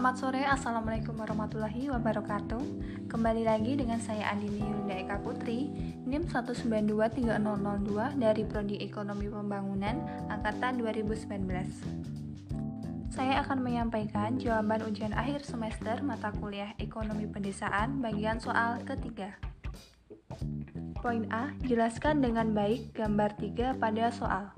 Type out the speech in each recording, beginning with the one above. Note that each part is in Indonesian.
Selamat sore, Assalamualaikum warahmatullahi wabarakatuh. Kembali lagi dengan saya Andini Yunda Eka Putri NIM 1923002 dari Prodi Ekonomi Pembangunan Angkatan 2019 Saya akan menyampaikan jawaban ujian akhir semester mata kuliah Ekonomi Pedesaan bagian soal ketiga. Poin A, jelaskan dengan baik gambar 3 pada soal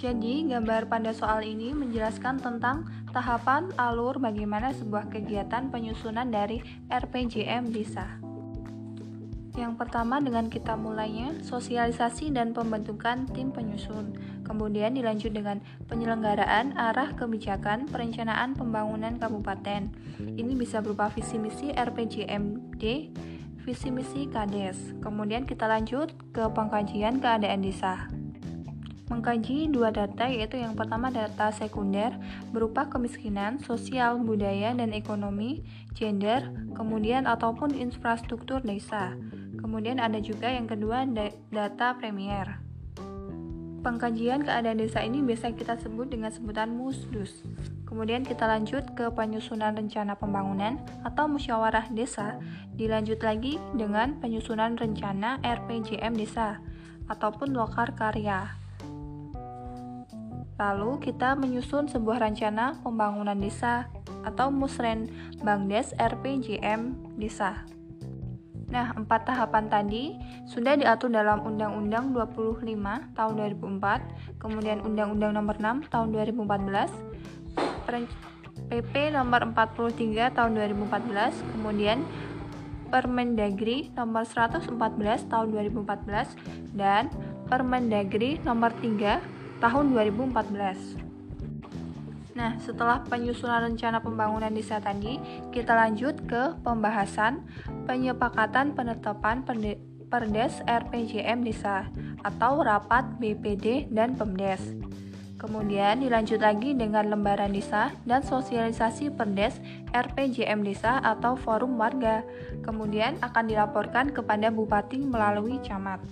jadi, gambar pada soal ini menjelaskan tentang tahapan alur bagaimana sebuah kegiatan penyusunan dari RPJM bisa. Yang pertama dengan kita mulainya sosialisasi dan pembentukan tim penyusun. Kemudian dilanjut dengan penyelenggaraan arah kebijakan perencanaan pembangunan kabupaten. Ini bisa berupa visi misi RPJMD, visi misi KADES. Kemudian kita lanjut ke pengkajian keadaan desa mengkaji dua data yaitu yang pertama data sekunder berupa kemiskinan, sosial, budaya, dan ekonomi, gender, kemudian ataupun infrastruktur desa. Kemudian ada juga yang kedua data premier. Pengkajian keadaan desa ini biasa kita sebut dengan sebutan musdus. Kemudian kita lanjut ke penyusunan rencana pembangunan atau musyawarah desa. Dilanjut lagi dengan penyusunan rencana RPJM desa ataupun lokar karya. Lalu kita menyusun sebuah rencana pembangunan desa atau Musren Bangdes RPJM Desa. Nah, empat tahapan tadi sudah diatur dalam Undang-Undang 25 tahun 2004, kemudian Undang-Undang Nomor 6 tahun 2014, PP Nomor 43 tahun 2014, kemudian Permendagri Nomor 114 tahun 2014 dan Permendagri Nomor 3 tahun 2014. Nah, setelah penyusunan rencana pembangunan desa tadi, kita lanjut ke pembahasan penyepakatan penetapan Perdes RPJM desa atau rapat BPD dan Pemdes. Kemudian dilanjut lagi dengan lembaran desa dan sosialisasi Perdes RPJM desa atau forum warga. Kemudian akan dilaporkan kepada bupati melalui camat.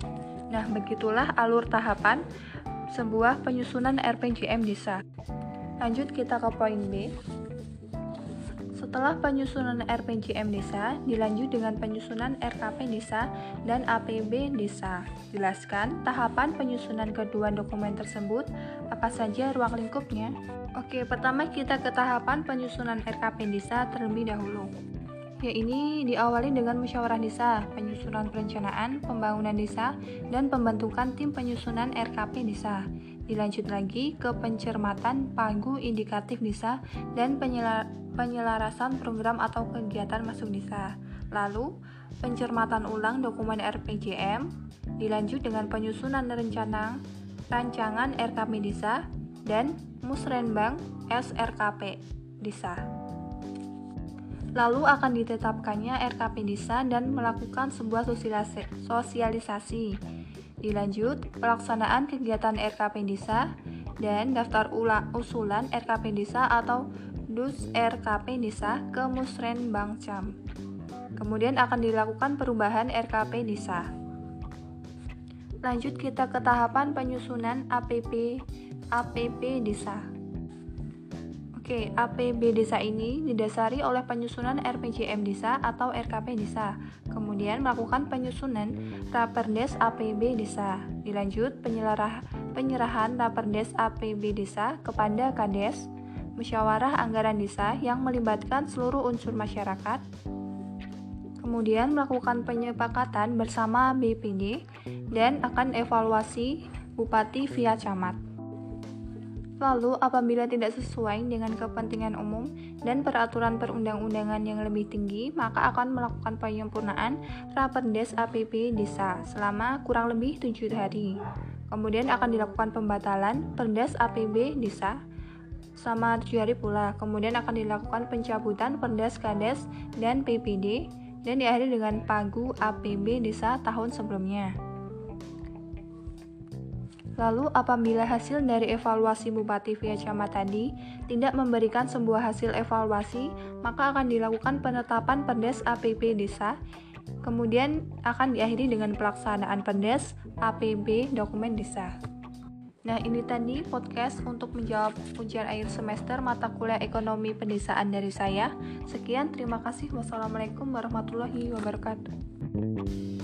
Nah, begitulah alur tahapan sebuah penyusunan RPJM desa. Lanjut kita ke poin B. Setelah penyusunan RPJM desa, dilanjut dengan penyusunan RKP desa dan APB desa. Jelaskan tahapan penyusunan kedua dokumen tersebut, apa saja ruang lingkupnya. Oke, pertama kita ke tahapan penyusunan RKP desa terlebih dahulu. Ya ini diawali dengan musyawarah desa, penyusunan perencanaan, pembangunan desa, dan pembentukan tim penyusunan RKP desa. Dilanjut lagi ke pencermatan pagu indikatif desa dan penyelarasan program atau kegiatan masuk desa. Lalu, pencermatan ulang dokumen RPJM, dilanjut dengan penyusunan rencana rancangan RKP desa dan musrenbang SRKP desa. Lalu akan ditetapkannya RKP Desa dan melakukan sebuah sosialisasi. Dilanjut, pelaksanaan kegiatan RKP Desa dan daftar usulan RKP Desa atau Dus RKP Desa ke Musren Cam. Kemudian akan dilakukan perubahan RKP Desa. Lanjut kita ke tahapan penyusunan APP APP Desa. Oke, APB desa ini didasari oleh penyusunan RPJM desa atau RKP desa. Kemudian melakukan penyusunan Raperdes APB desa. Dilanjut penyelarah, penyerahan Raperdes APB desa kepada Kades, musyawarah anggaran desa yang melibatkan seluruh unsur masyarakat. Kemudian melakukan penyepakatan bersama BPD dan akan evaluasi bupati via camat. Lalu, apabila tidak sesuai dengan kepentingan umum dan peraturan perundang-undangan yang lebih tinggi, maka akan melakukan penyempurnaan Raperdes APP Desa selama kurang lebih tujuh hari. Kemudian akan dilakukan pembatalan Perdes APB Desa selama tujuh hari pula. Kemudian akan dilakukan pencabutan Perdes Kades dan PPD dan diakhiri dengan Pagu APB Desa tahun sebelumnya. Lalu apabila hasil dari evaluasi bupati via camat tadi tidak memberikan sebuah hasil evaluasi, maka akan dilakukan penetapan perdes APP desa. Kemudian akan diakhiri dengan pelaksanaan perdes APB dokumen desa. Nah, ini tadi podcast untuk menjawab ujian akhir semester mata kuliah ekonomi pedesaan dari saya. Sekian, terima kasih. Wassalamualaikum warahmatullahi wabarakatuh.